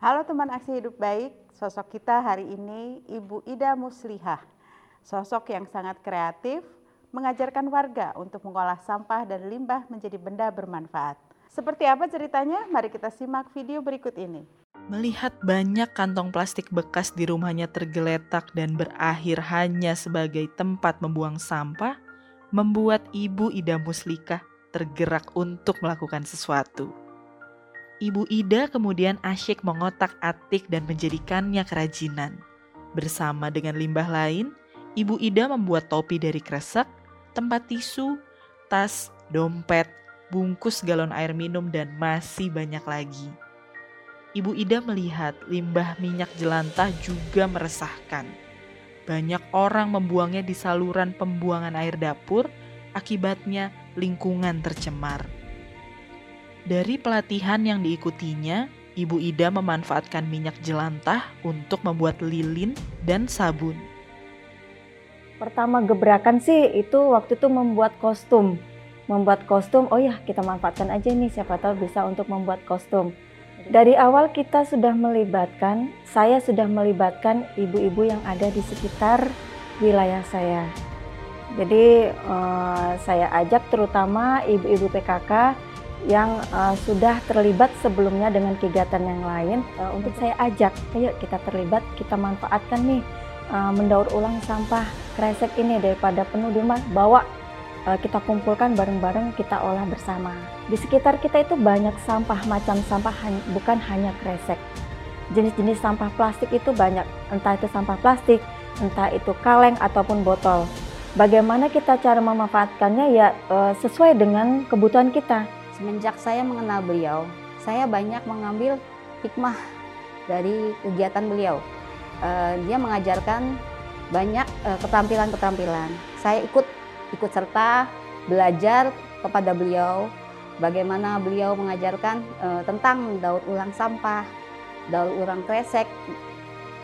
Halo teman aksi hidup baik, sosok kita hari ini Ibu Ida Muslihah. Sosok yang sangat kreatif, mengajarkan warga untuk mengolah sampah dan limbah menjadi benda bermanfaat. Seperti apa ceritanya? Mari kita simak video berikut ini. Melihat banyak kantong plastik bekas di rumahnya tergeletak dan berakhir hanya sebagai tempat membuang sampah, membuat Ibu Ida Muslika tergerak untuk melakukan sesuatu. Ibu Ida kemudian asyik mengotak-atik dan menjadikannya kerajinan. Bersama dengan limbah lain, Ibu Ida membuat topi dari kresek, tempat tisu, tas, dompet, bungkus galon air minum, dan masih banyak lagi. Ibu Ida melihat limbah minyak jelantah juga meresahkan. Banyak orang membuangnya di saluran pembuangan air dapur, akibatnya lingkungan tercemar. Dari pelatihan yang diikutinya, Ibu Ida memanfaatkan minyak jelantah untuk membuat lilin dan sabun. Pertama gebrakan sih itu waktu itu membuat kostum. Membuat kostum, oh ya kita manfaatkan aja nih siapa tahu bisa untuk membuat kostum. Dari awal kita sudah melibatkan, saya sudah melibatkan ibu-ibu yang ada di sekitar wilayah saya. Jadi uh, saya ajak terutama ibu-ibu PKK yang uh, sudah terlibat sebelumnya dengan kegiatan yang lain. Uh, untuk saya ajak ayo kita terlibat kita manfaatkan nih uh, mendaur ulang sampah kresek ini daripada penuh di rumah bawa uh, kita kumpulkan bareng-bareng kita olah bersama. Di sekitar kita itu banyak sampah macam sampah bukan hanya kresek. Jenis-jenis sampah plastik itu banyak. Entah itu sampah plastik entah itu kaleng ataupun botol. Bagaimana kita cara memanfaatkannya? Ya sesuai dengan kebutuhan kita Semenjak saya mengenal beliau, saya banyak mengambil hikmah dari kegiatan beliau. Uh, dia mengajarkan banyak uh, keterampilan-keterampilan. Saya ikut ikut serta belajar kepada beliau bagaimana beliau mengajarkan uh, tentang daur ulang sampah, daur ulang kresek.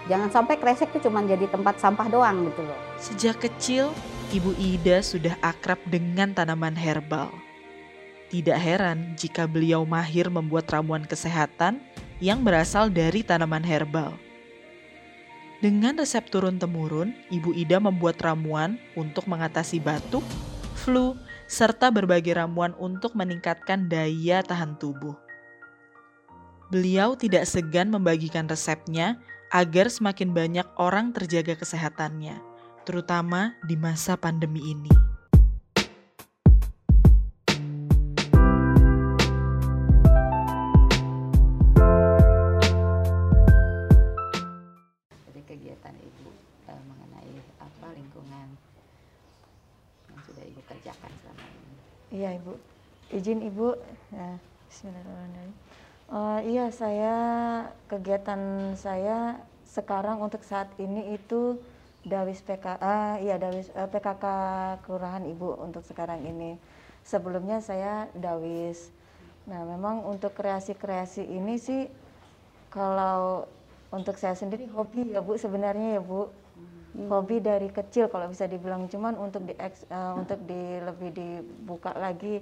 Jangan sampai kresek itu cuma jadi tempat sampah doang gitu loh. Sejak kecil, Ibu Ida sudah akrab dengan tanaman herbal. Tidak heran jika beliau mahir membuat ramuan kesehatan yang berasal dari tanaman herbal. Dengan resep turun-temurun, Ibu Ida membuat ramuan untuk mengatasi batuk, flu, serta berbagai ramuan untuk meningkatkan daya tahan tubuh. Beliau tidak segan membagikan resepnya agar semakin banyak orang terjaga kesehatannya, terutama di masa pandemi ini. Iya Ibu, izin Ibu. Ya, Bismillahirrahmanirrahim. Uh, iya saya kegiatan saya sekarang untuk saat ini itu Dawis PKA, uh, iya Dawis uh, eh, PKK Kelurahan Ibu untuk sekarang ini. Sebelumnya saya Dawis. Nah memang untuk kreasi-kreasi ini sih kalau untuk saya sendiri hobi ya Bu sebenarnya ya Bu hmm. hobi dari kecil kalau bisa dibilang cuman untuk di uh, untuk di lebih dibuka lagi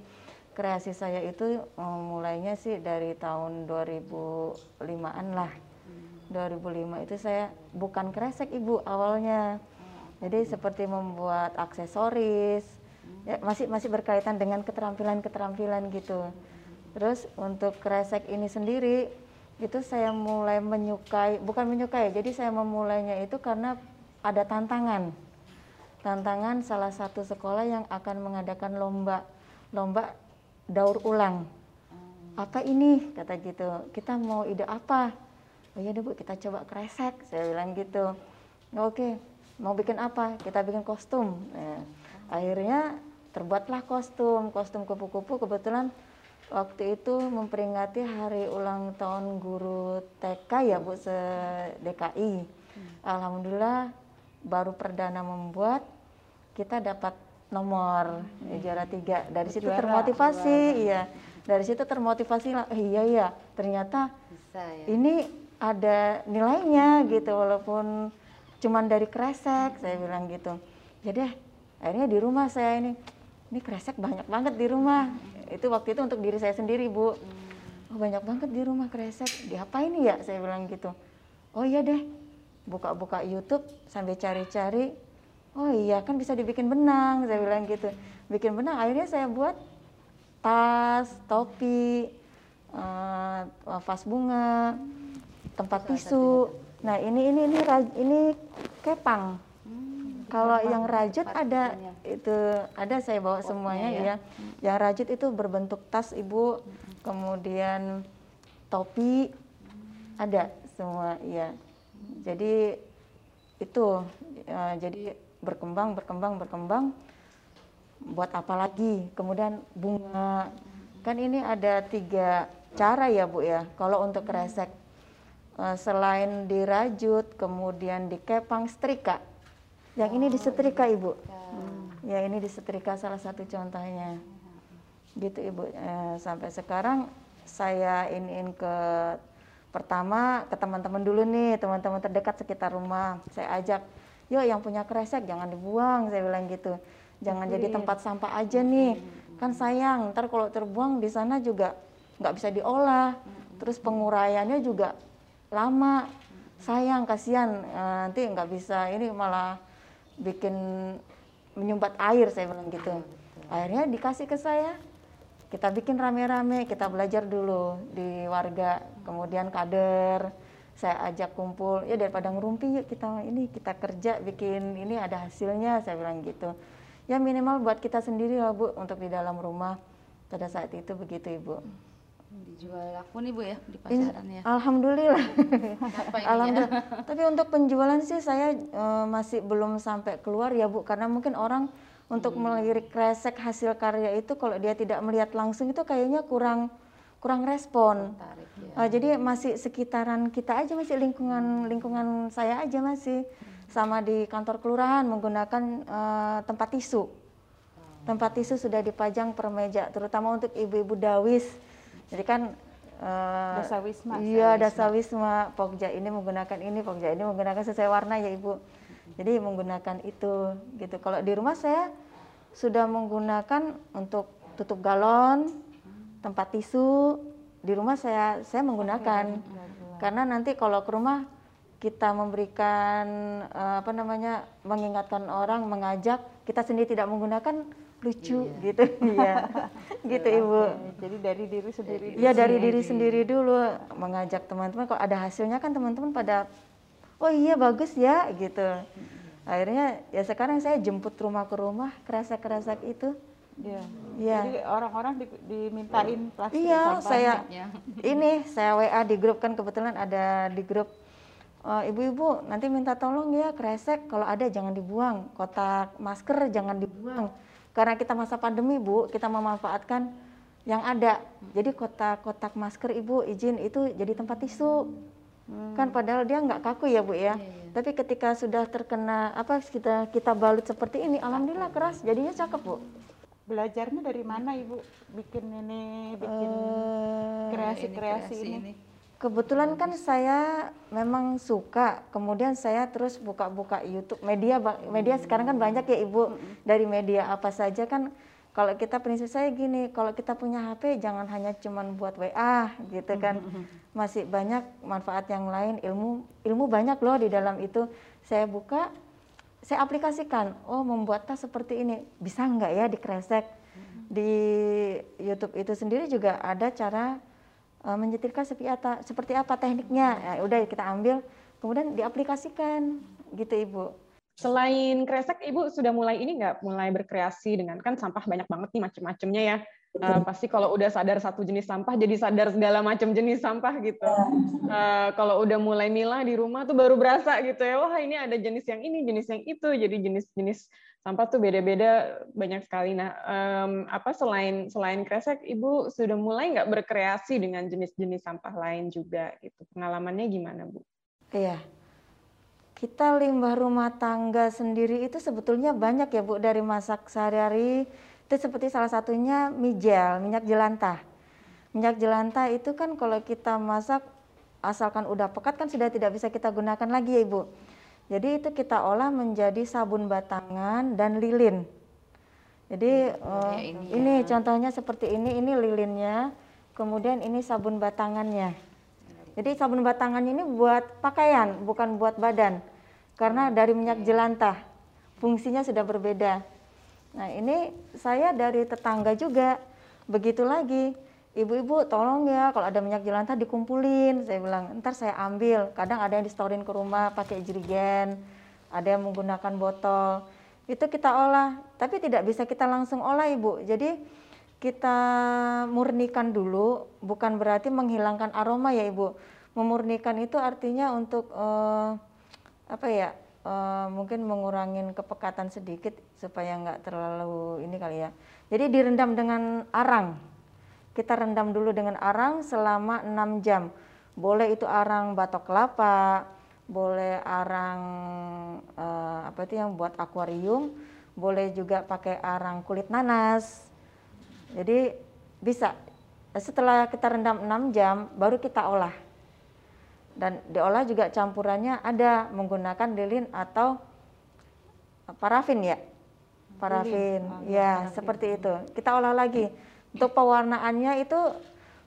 kreasi saya itu um, mulainya sih dari tahun 2005-an lah. Hmm. 2005 itu saya bukan kresek Ibu awalnya. Jadi seperti membuat aksesoris. Ya, masih masih berkaitan dengan keterampilan-keterampilan gitu. Terus untuk kresek ini sendiri itu saya mulai menyukai bukan menyukai jadi saya memulainya itu karena ada tantangan. Tantangan salah satu sekolah yang akan mengadakan lomba lomba daur ulang. Apa ini? Kata gitu. Kita mau ide apa? Oh iya deh Bu, kita coba kresek. Saya bilang gitu. Oke, mau bikin apa? Kita bikin kostum. Nah, akhirnya terbuatlah kostum, kostum kupu-kupu. Kebetulan waktu itu memperingati hari ulang tahun guru TK ya Bu se DKI. Hmm. Alhamdulillah baru perdana membuat kita dapat nomor hmm. juara tiga dari situ juara, termotivasi juara. iya dari situ termotivasi lah eh, iya iya ternyata Bisa, ya. ini ada nilainya gitu walaupun cuman dari kresek saya bilang gitu jadi akhirnya di rumah saya ini ini kresek banyak banget di rumah hmm. itu waktu itu untuk diri saya sendiri bu hmm. oh, banyak banget di rumah kresek diapain ya saya bilang gitu oh iya deh buka-buka YouTube sambil cari-cari oh iya kan bisa dibikin benang saya bilang gitu. Bikin benang akhirnya saya buat tas topi uh, vas bunga tempat tisu. nah ini ini ini ini kepang. Hmm, kalau yang rajut ada itu ada saya bawa semuanya ya. ya. Yang rajut itu berbentuk tas ibu. Kemudian topi. Ada semua ya jadi itu uh, jadi berkembang berkembang berkembang. Buat apa lagi? Kemudian bunga. Kan ini ada tiga cara ya bu ya. Kalau untuk kresek uh, selain dirajut kemudian dikepang setrika. Yang ini disetrika ibu. hmm. ya ini disetrika salah satu contohnya. Gitu ibu. Uh, sampai sekarang saya iniin ke pertama ke teman-teman dulu nih teman-teman terdekat sekitar rumah. Saya ajak yuk yang punya kresek jangan dibuang saya bilang gitu. Jangan jadi tempat sampah aja nih. Kan sayang ntar kalau terbuang di sana juga nggak bisa diolah. Terus penguraiannya juga lama. Sayang kasihan. Eh, nanti nggak bisa ini malah bikin menyumbat air saya bilang gitu. Akhirnya dikasih ke saya kita bikin rame-rame kita belajar dulu di warga kemudian kader. Saya ajak kumpul ya daripada ngerumpi yuk kita ini kita kerja bikin ini ada hasilnya saya bilang gitu. Ya minimal buat kita sendiri lah bu untuk di dalam rumah. Pada saat itu begitu ibu. Dijual laku nih bu ya di pasaran ya alhamdulillah. Alhamdulillah tapi untuk penjualan sih saya uh, masih belum sampai keluar ya bu karena mungkin orang untuk hmm. melirik kresek hasil karya itu kalau dia tidak melihat langsung itu kayaknya kurang kurang respon. Tarik, ya. uh, jadi masih sekitaran kita aja masih lingkungan lingkungan saya aja masih hmm. sama di kantor kelurahan menggunakan uh, tempat tisu. Hmm. Tempat tisu sudah dipajang per meja, terutama untuk ibu-ibu dawis. Jadi kan uh. Iya, dasa wisma. Pokja ini menggunakan ini, pokja ini menggunakan sesuai warna ya ibu. Jadi menggunakan itu gitu. Kalau di rumah saya sudah menggunakan untuk tutup galon, tempat tisu. Di rumah saya saya menggunakan. Okay. karena nanti kalau ke rumah kita memberikan uh, apa namanya mengingatkan orang mengajak kita sendiri tidak menggunakan lucu iya. gitu. Ya gitu ibu. Jadi dari diri sendiri ya dari diri sendiri dulu mengajak teman-teman. Kalau ada hasilnya kan teman-teman pada oh iya bagus ya gitu akhirnya ya sekarang saya jemput rumah ke rumah kerasak-kerasak itu Iya. Ya. Jadi orang-orang di, dimintain plastik Iya, saya ya. ini saya WA di grup kan kebetulan ada di grup eh, ibu-ibu nanti minta tolong ya kresek kalau ada jangan dibuang, kotak masker jangan dibuang. Karena kita masa pandemi, Bu, kita memanfaatkan yang ada. Jadi kotak-kotak masker Ibu izin itu jadi tempat tisu. Hmm. Kan padahal dia nggak kaku ya, Bu ya. Iya, iya. Tapi ketika sudah terkena apa kita kita balut seperti ini, alhamdulillah keras, jadinya cakep, Bu belajarnya dari mana ibu bikin ini bikin eh, kreasi-kreasi uh, ini, ini? Kebetulan kan saya memang suka, kemudian saya terus buka-buka YouTube media media sekarang kan banyak ya ibu dari media apa saja kan kalau kita prinsip saya gini, kalau kita punya HP jangan hanya cuman buat WA gitu kan. Masih banyak manfaat yang lain, ilmu ilmu banyak loh di dalam itu. Saya buka saya aplikasikan. Oh membuat tas seperti ini. Bisa nggak ya dikresek? Di YouTube itu sendiri juga ada cara uh, apa, seperti apa tekniknya. Ya, udah kita ambil kemudian diaplikasikan gitu ibu selain kresek ibu sudah mulai ini nggak? Mulai berkreasi dengan kan sampah banyak banget nih macam-macamnya ya. Uh, pasti kalau udah sadar satu jenis sampah jadi sadar segala macam jenis sampah gitu. Uh, kalau udah mulai milah di rumah tuh baru berasa gitu ya wah ini ada jenis yang ini jenis yang itu. Jadi jenis-jenis sampah tuh beda-beda banyak sekali. Nah um, apa selain selain kresek ibu sudah mulai nggak berkreasi dengan jenis-jenis sampah lain juga gitu? Pengalamannya gimana bu? Iya kita limbah rumah tangga sendiri itu sebetulnya banyak ya Bu dari masak sehari-hari itu seperti salah satunya mijel, minyak jelantah. Minyak jelantah itu kan kalau kita masak asalkan udah pekat kan sudah tidak bisa kita gunakan lagi ya Ibu. Jadi itu kita olah menjadi sabun batangan dan lilin. Jadi uh, ini, ini ya. contohnya seperti ini, ini lilinnya. kemudian ini sabun batangannya. Jadi sabun batangannya ini buat pakaian, bukan buat badan. Karena dari minyak jelantah, fungsinya sudah berbeda. Nah ini saya dari tetangga juga, begitu lagi. Ibu-ibu tolong ya kalau ada minyak jelantah dikumpulin. Saya bilang, ntar saya ambil. Kadang ada yang distorin ke rumah pakai jerigen, ada yang menggunakan botol. Itu kita olah, tapi tidak bisa kita langsung olah ibu. Jadi kita murnikan dulu, bukan berarti menghilangkan aroma ya ibu. Memurnikan itu artinya untuk uh, apa ya? Uh, mungkin mengurangin kepekatan sedikit supaya nggak terlalu ini kali ya. Jadi direndam dengan arang. Kita rendam dulu dengan arang selama 6 jam. Boleh itu arang batok kelapa, boleh arang uh, apa itu yang buat akuarium, boleh juga pakai arang kulit nanas jadi bisa setelah kita rendam 6 jam baru kita olah. Dan diolah juga campurannya ada menggunakan lilin atau parafin ya. Parafin. Oh, ya, parafin. seperti itu. Kita olah lagi. Untuk pewarnaannya itu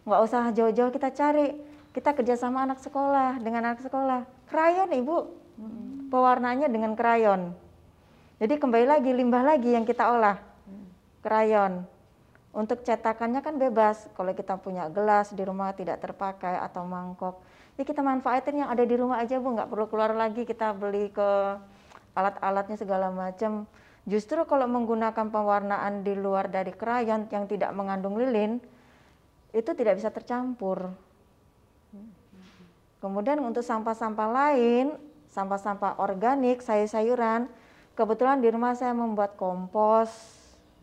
nggak usah jauh-jauh kita cari. Kita kerjasama anak sekolah dengan anak sekolah. Krayon ibu, hmm. pewarnaannya dengan krayon. Jadi kembali lagi limbah lagi yang kita olah. Krayon. Untuk cetakannya kan bebas. Kalau kita punya gelas di rumah tidak terpakai atau mangkok, ya kita manfaatin yang ada di rumah aja bu, nggak perlu keluar lagi kita beli ke alat-alatnya segala macam. Justru kalau menggunakan pewarnaan di luar dari krayon yang tidak mengandung lilin, itu tidak bisa tercampur. Kemudian untuk sampah-sampah lain, sampah-sampah organik, sayur-sayuran, kebetulan di rumah saya membuat kompos,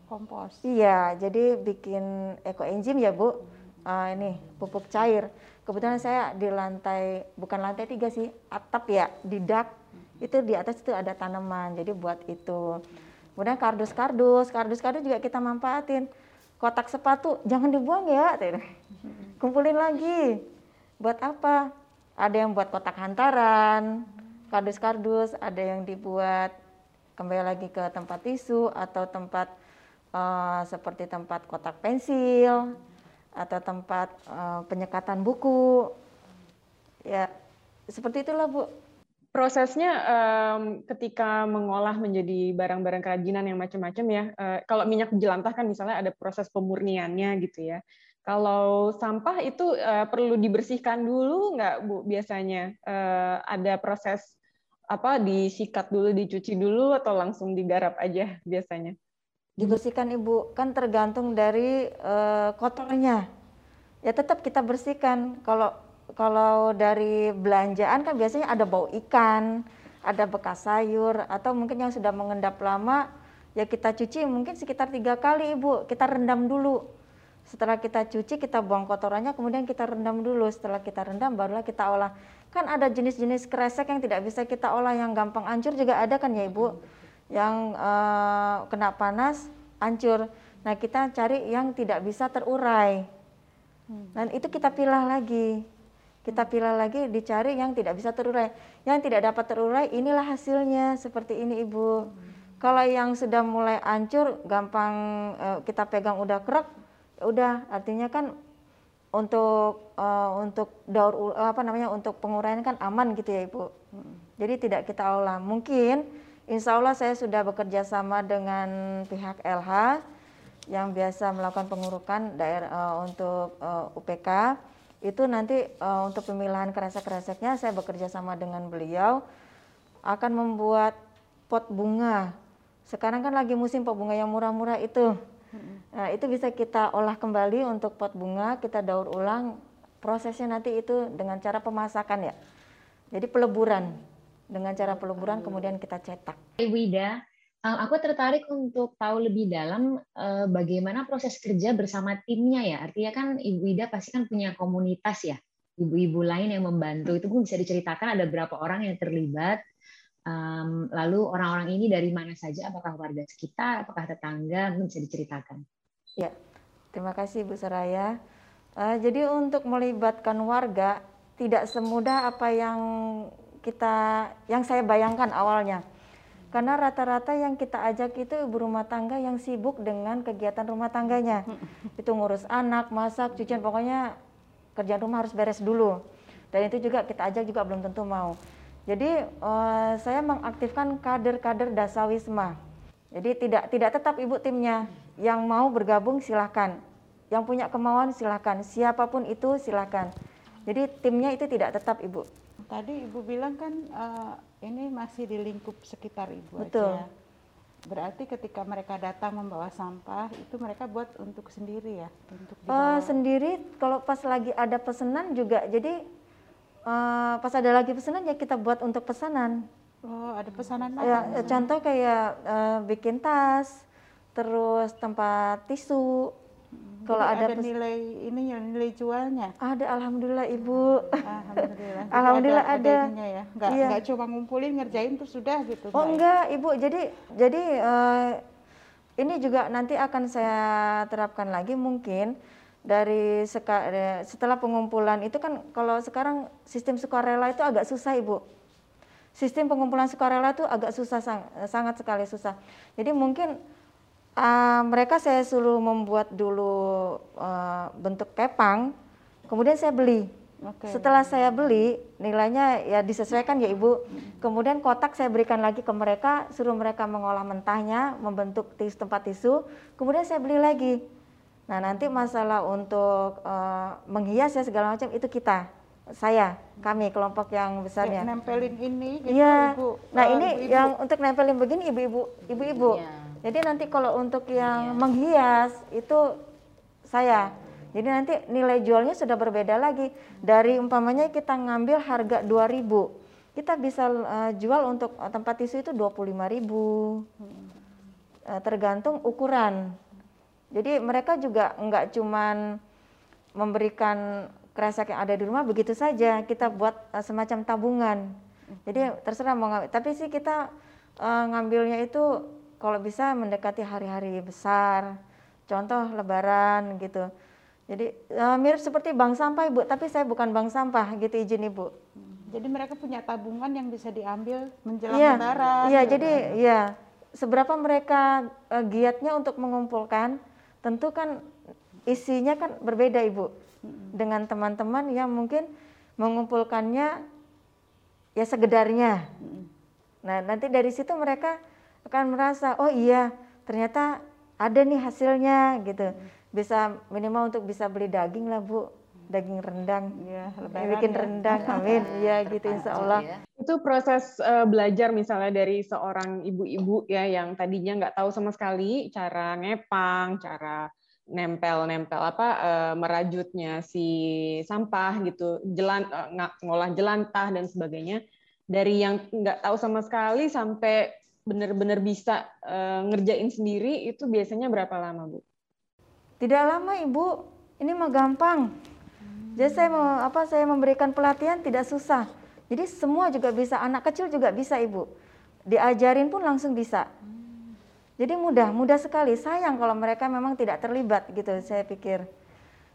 kompos. Iya, jadi bikin eco enzim ya Bu. Uh, ini pupuk cair. Kebetulan saya di lantai bukan lantai tiga sih, atap ya, di dak itu di atas itu ada tanaman. Jadi buat itu. Kemudian kardus-kardus, kardus-kardus juga kita manfaatin. Kotak sepatu jangan dibuang ya, kumpulin lagi. Buat apa? Ada yang buat kotak hantaran, kardus-kardus, ada yang dibuat kembali lagi ke tempat tisu atau tempat uh, seperti tempat kotak pensil atau tempat uh, penyekatan buku. Ya, seperti itulah Bu. Prosesnya um, ketika mengolah menjadi barang-barang kerajinan yang macam-macam ya. Uh, kalau minyak jelantah kan misalnya ada proses pemurniannya gitu ya. Kalau sampah itu uh, perlu dibersihkan dulu nggak Bu biasanya? Uh, ada proses apa disikat dulu, dicuci dulu atau langsung digarap aja biasanya? Dibersihkan ibu. Kan tergantung dari uh, kotornya. Ya tetap kita bersihkan. Kalau kalau dari belanjaan kan biasanya ada bau ikan ada bekas sayur atau mungkin yang sudah mengendap lama ya kita cuci mungkin sekitar tiga kali ibu. Kita rendam dulu. Setelah kita cuci kita buang kotorannya kemudian kita rendam dulu. Setelah kita rendam barulah kita olah. Kan ada jenis-jenis kresek yang tidak bisa kita olah yang gampang hancur juga ada kan ya ibu yang uh, kena panas hancur. Nah kita cari yang tidak bisa terurai. Dan itu kita pilih lagi. Kita pilih lagi dicari yang tidak bisa terurai. Yang tidak dapat terurai inilah hasilnya seperti ini ibu. Kalau yang sudah mulai hancur, gampang uh, kita pegang udah krek, ya udah artinya kan untuk uh, untuk daur apa namanya untuk penguraian kan aman gitu ya ibu. Jadi tidak kita olah. Mungkin Insya Allah saya sudah bekerja sama dengan pihak LH yang biasa melakukan pengurukan daerah uh, untuk uh, eh, UPK. Itu nanti uh, untuk pemilihan kresek-kreseknya saya bekerja sama dengan beliau akan membuat pot bunga. Sekarang kan lagi musim pot bunga yang murah-murah itu. Nah, itu bisa kita olah kembali untuk pot bunga, kita daur ulang. Prosesnya nanti itu dengan cara pemasakan ya. Jadi peleburan dengan cara peleburan kemudian kita cetak. Ibu Ida, eh, aku tertarik untuk tahu lebih dalam eh, bagaimana proses kerja bersama timnya ya. Artinya kan Ibu Ida pasti kan punya komunitas ya, ibu-ibu lain yang membantu. Itu pun bisa diceritakan ada berapa orang yang terlibat. lalu orang-orang ini dari mana saja? Apakah warga sekitar? Apakah tetangga? Mungkin bisa diceritakan. Ya, terima kasih Bu Seraya. Uh, jadi untuk melibatkan warga tidak semudah apa yang kita yang saya bayangkan awalnya. Karena rata-rata yang kita ajak itu ibu rumah tangga yang sibuk dengan kegiatan rumah tangganya. itu ngurus anak, masak, cucian, pokoknya kerjaan rumah harus beres dulu. Dan itu juga kita ajak juga belum tentu mau. Jadi uh, saya mengaktifkan kader-kader dasawisma. Jadi tidak tidak tetap ibu timnya. Yang mau bergabung silahkan. Yang punya kemauan silahkan. Siapa pun itu silahkan. Jadi timnya itu tidak tetap ibu. Tadi ibu bilang kan uh, ini masih di lingkup sekitar ibu Betul. aja. Berarti ketika mereka datang membawa sampah itu mereka buat untuk sendiri ya, untuk Uh, sendiri kalau pas lagi ada pesanan juga. Jadi uh, pas ada lagi pesanan ya kita buat untuk pesanan. oh, ada pesanan Ya, apa? contoh kayak uh, bikin tas, terus tempat tisu. Kalau ada ada nilai ini ya nilai jualnya. Ada alhamdulillah Ibu. Alhamdulillah. Alhamdulillah ada. ininya ya. Enggak Iya. enggak cuma ngumpulin ngerjain terus sudah gitu. Oh enggak, Ibu. Jadi jadi eh, ini juga nanti akan saya terapkan lagi mungkin dari seka- eh, setelah pengumpulan itu kan kalau sekarang sistem sukarela itu agak susah, Ibu. Sistem pengumpulan sukarela itu agak susah sang- sangat sekali susah. Jadi mungkin eh, mereka saya suruh membuat dulu eh, bentuk kepang, kemudian saya beli. Oke. Setelah saya beli, nilainya ya disesuaikan ya Ibu. Kemudian kotak saya berikan lagi ke mereka, suruh mereka mengolah mentahnya, membentuk tis tempat tisu. Kemudian saya beli lagi. Nah nanti masalah untuk eh, menghias ya segala macam itu kita, saya, kami kelompok yang Kayak besarnya. nempelin ini gitu Iya. Ibu. Nah Eh, ini yang untuk nempelin begini ibu-ibu, ibu-ibu. Jadi nanti kalau untuk yang menghias itu saya. Jadi nanti nilai jualnya sudah berbeda lagi. Dari umpamanya kita ngambil harga 2000 kita bisa eh, jual untuk eh, tempat tisu itu 25.000. Eh, tergantung ukuran. Jadi mereka juga enggak cuman memberikan kresek yang ada di rumah begitu saja, kita buat eh, semacam tabungan. Jadi terserah mau ngambil, tapi sih kita eh, ngambilnya itu kalau bisa mendekati hari-hari besar, contoh Lebaran gitu. Jadi eh, mirip seperti bank sampah ibu, tapi saya bukan bank sampah gitu izin ibu. Jadi mereka punya tabungan yang bisa diambil menjelang Iya, lebaran. iya gitu. jadi ya seberapa mereka eh, giatnya untuk mengumpulkan, tentu kan isinya kan berbeda ibu dengan teman-teman yang mungkin mengumpulkannya ya segedarnya. Nah nanti dari situ mereka akan merasa oh iya ternyata ada nih hasilnya gitu. Bisa minimal untuk bisa beli daging lah bu, daging rendang. Iya, Ya, bikin ya. rendang, amin. Iya gitu insya Allah. Itu proses eh, belajar misalnya dari seorang ibu-ibu ya yang tadinya nggak tahu sama sekali cara ngepang, cara nempel-nempel apa eh, merajutnya si sampah gitu, jelan nga- ngolah jelantah dan sebagainya. Dari yang nggak tahu sama sekali sampai benar-benar bisa eh, ngerjain sendiri itu biasanya berapa lama, Bu? Tidak lama ibu, ini mah gampang. Jadi saya mau apa? Saya memberikan pelatihan tidak susah. Jadi semua juga bisa, anak kecil juga bisa ibu. Diajarin pun langsung bisa. Jadi mudah, mudah sekali. Sayang kalau mereka memang tidak terlibat gitu. Saya pikir.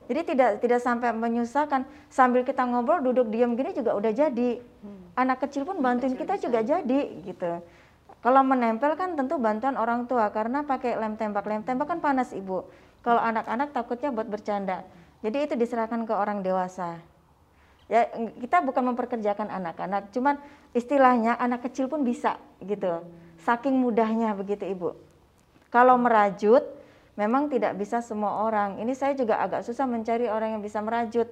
Jadi tidak tidak sampai menyusahkan. Sambil kita ngobrol, duduk diam gini juga udah jadi. Anak kecil pun bantuin kita juga jadi gitu. Kalau menempel kan tentu bantuan orang tua karena pakai lem tembak. Lem tembak kan panas ibu. Kalau anak-anak takutnya buat bercanda. Jadi itu diserahkan ke orang dewasa. Ya kita bukan memperkerjakan anak-anak, cuman istilahnya anak kecil pun bisa gitu. Saking mudahnya begitu ibu. Kalau merajut memang tidak bisa semua orang. Ini saya juga agak susah mencari orang yang bisa merajut.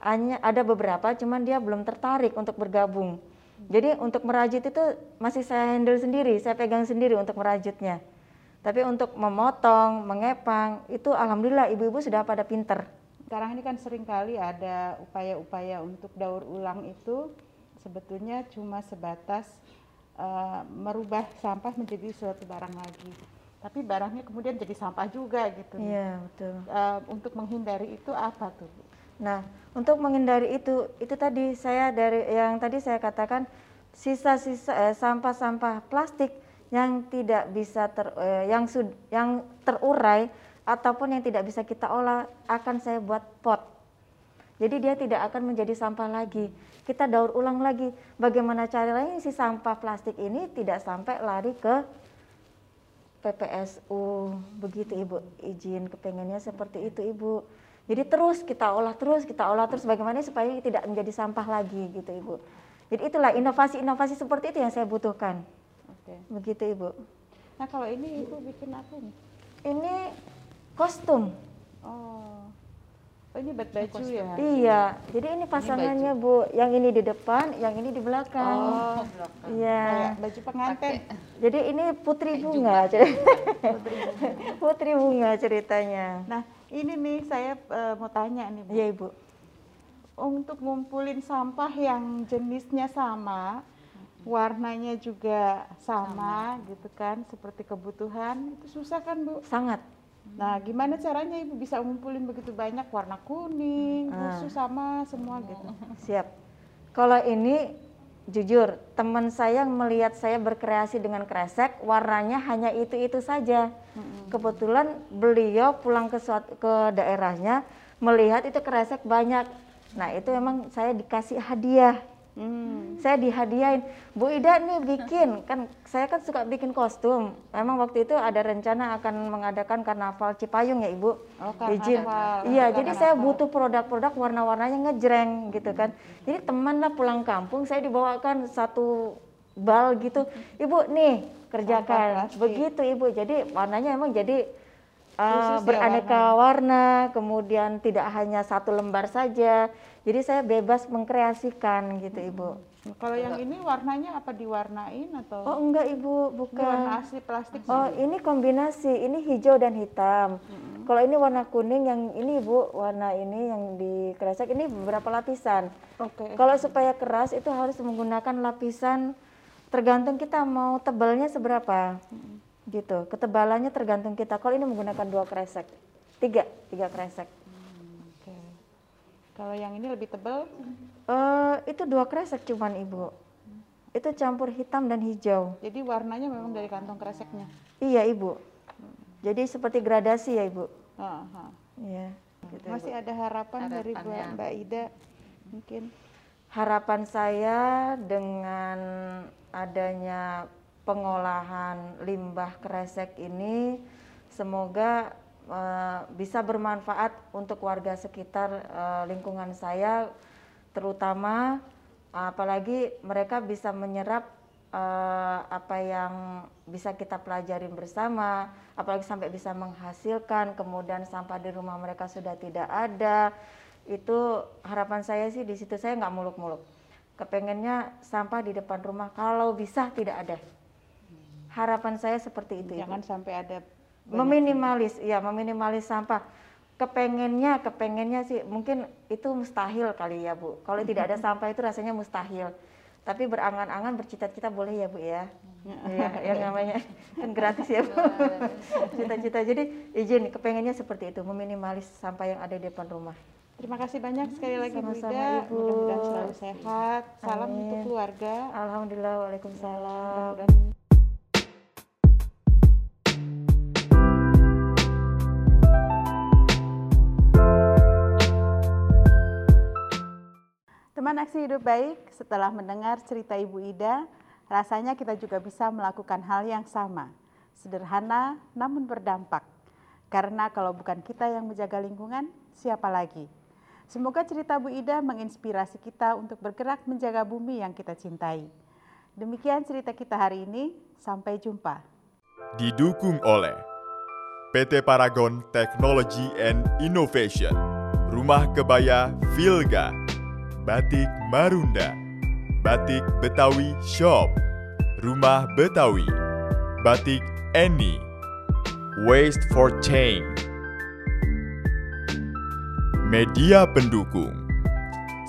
Hanya ada beberapa, cuman dia belum tertarik untuk bergabung. Jadi untuk merajut itu masih saya handle sendiri, saya pegang sendiri untuk merajutnya. Tapi untuk memotong, mengepang, itu alhamdulillah ibu-ibu sudah pada pinter. Sekarang ini kan sering kali ada upaya-upaya untuk daur ulang itu sebetulnya cuma sebatas eh, merubah sampah menjadi suatu barang lagi. Tapi barangnya kemudian jadi sampah juga gitu. Iya betul. Eh, untuk menghindari itu apa tuh? Nah, untuk menghindari itu, itu tadi saya dari yang tadi saya katakan sisa-sisa eh, sampah-sampah plastik yang tidak bisa ter, eh, yang sud, yang terurai ataupun yang tidak bisa kita olah akan saya buat pot. Jadi dia tidak akan menjadi sampah lagi. Kita daur ulang lagi bagaimana caranya si sampah plastik ini tidak sampai lari ke PPSU. Begitu Ibu, izin kepengennya seperti itu Ibu. Jadi terus kita olah terus, kita olah terus bagaimana supaya tidak menjadi sampah lagi gitu Ibu. Jadi itulah inovasi-inovasi seperti itu yang saya butuhkan. Oke. Begitu Ibu. Nah kalau ini ibu bikin apa nih? Ini kostum. Oh, oh ini buat baju ya? Iya, jadi ini pasangannya Bu. Yang ini di depan, yang ini di belakang. Oh, Iya. kayak baju pengantin. Jadi ini Putri Bunga. cer- Putri Bunga ceritanya. Nah ini nih saya eh, mau tanya nih bu. Iya Ibu. Untuk ngumpulin sampah yang jenisnya sama, warnanya juga sama, gitu kan, seperti kebutuhan, itu susah kan bu? Sangat. Nah gimana caranya ibu bisa ngumpulin begitu banyak warna kuning, Ah. khusus sama semua gitu? Siap. Kalau ini jujur, teman saya melihat saya berkreasi dengan kresek, warnanya hanya itu-itu saja. Kebetulan beliau pulang ke suat- ke daerahnya melihat itu kresek banyak. Nah, itu memang saya dikasih hadiah. Hmm. Saya dihadiahin, Bu Ida nih bikin, kan saya kan suka bikin kostum. Memang waktu itu ada rencana akan mengadakan karnaval Cipayung ya Ibu. Oh, Izin. Iya, jadi saya butuh produk-produk warna-warnanya ngejreng gitu kan. Jadi teman lah pulang kampung, saya dibawakan satu bal gitu. Ibu nih kerjakan. Begitu Ibu. Jadi warnanya emang jadi uh, beraneka warna, kemudian tidak hanya satu lembar saja. Jadi saya bebas mengkreasikan gitu Ibu. Kalau yang ini warnanya apa diwarnain atau Oh enggak Ibu, ini bukan. warna asli plastik? Oh ini kombinasi, ini hijau dan hitam. Kalau ini warna kuning, yang ini Bu, warna ini yang di kresek ini beberapa lapisan. Oke. Kalau supaya keras itu harus menggunakan lapisan tergantung kita mau tebalnya seberapa. Gitu, ketebalannya tergantung kita. Kalau ini menggunakan dua kresek, tiga, tiga kresek. Oke. Kalau yang ini lebih tebal? Eh itu dua kresek cuman Ibu. Itu campur hitam dan hijau. Jadi warnanya memang dari kantong kreseknya. Iya Ibu. Jadi seperti gradasi ya Ibu. Aha. Iya. Gitu, Ibu. Masih ada harapan dari Mbak, Mbak Ida mungkin? Harapan saya dengan adanya pengolahan limbah kresek ini semoga eh, bisa bermanfaat untuk warga sekitar eh, lingkungan saya terutama. Apalagi mereka bisa menyerap eh, apa yang bisa kita pelajarin bersama apalagi sampai bisa menghasilkan kemudian sampah di rumah mereka sudah tidak ada. Itu harapan saya sih di situ saya nggak muluk-muluk. Kepengennya sampah di depan rumah kalau bisa tidak ada harapan saya seperti itu Ibu. Jangan sampai ada meminimalis ya meminimalis sampah kepengennya kepengennya sih mungkin itu mustahil kali ya bu kalau tidak ada sampah itu rasanya mustahil tapi berangan-angan bercita-cita boleh ya bu ya ya yang namanya kan gratis ya bu cita-cita jadi izin kepengennya seperti itu meminimalis sampah yang ada di depan rumah Terima kasih banyak sekali lagi Bu Sama-sama, Ida. Ibu. Mudah-mudahan selalu sehat. Salam Amin. untuk keluarga. alhamdulillah waalaikumsalam Mudah-mudahan Teman Aksi Hidup Baik, setelah mendengar cerita Ibu Ida, rasanya kita juga bisa melakukan hal yang sama. Sederhana namun berdampak. Karena kalau bukan kita yang menjaga lingkungan, siapa lagi? Semoga cerita Bu Ida menginspirasi kita untuk bergerak menjaga bumi yang kita cintai. Demikian cerita kita hari ini, sampai jumpa. didukung oleh PT Paragon Technology and Innovation, Rumah Kebaya Vilga, Batik Marunda, Batik Betawi Shop, Rumah Betawi, Batik Eni, Waste for Change. Media pendukung.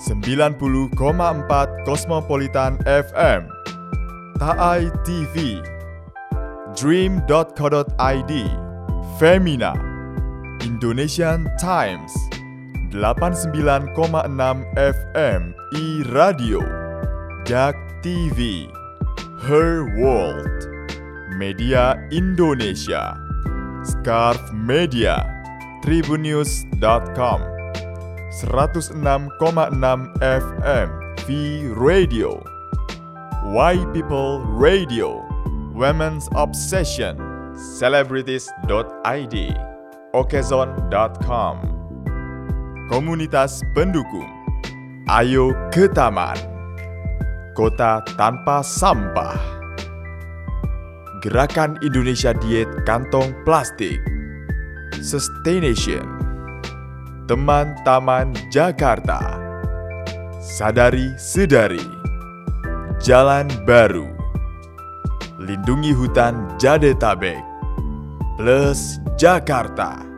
90,4 Cosmopolitan FM, Taai TV, dream.co.id, Femina, Indonesian Times, 89,6 FM i Radio, Jak TV, Her World, Media Indonesia, Scarf Media, Tribunnews.com, 106,6 FM V Radio. Why People Radio. Women's Obsession. Celebrities.id Okezon.com Komunitas pendukung. Ayo ke Taman. Kota Tanpa Sampah. Gerakan Indonesia Diet Kantong Plastik. Sustaination. Teman Taman Jakarta. Sadari Sedari. Jalan Baru. Lindungi Hutan Jadetabek. Plus Jakarta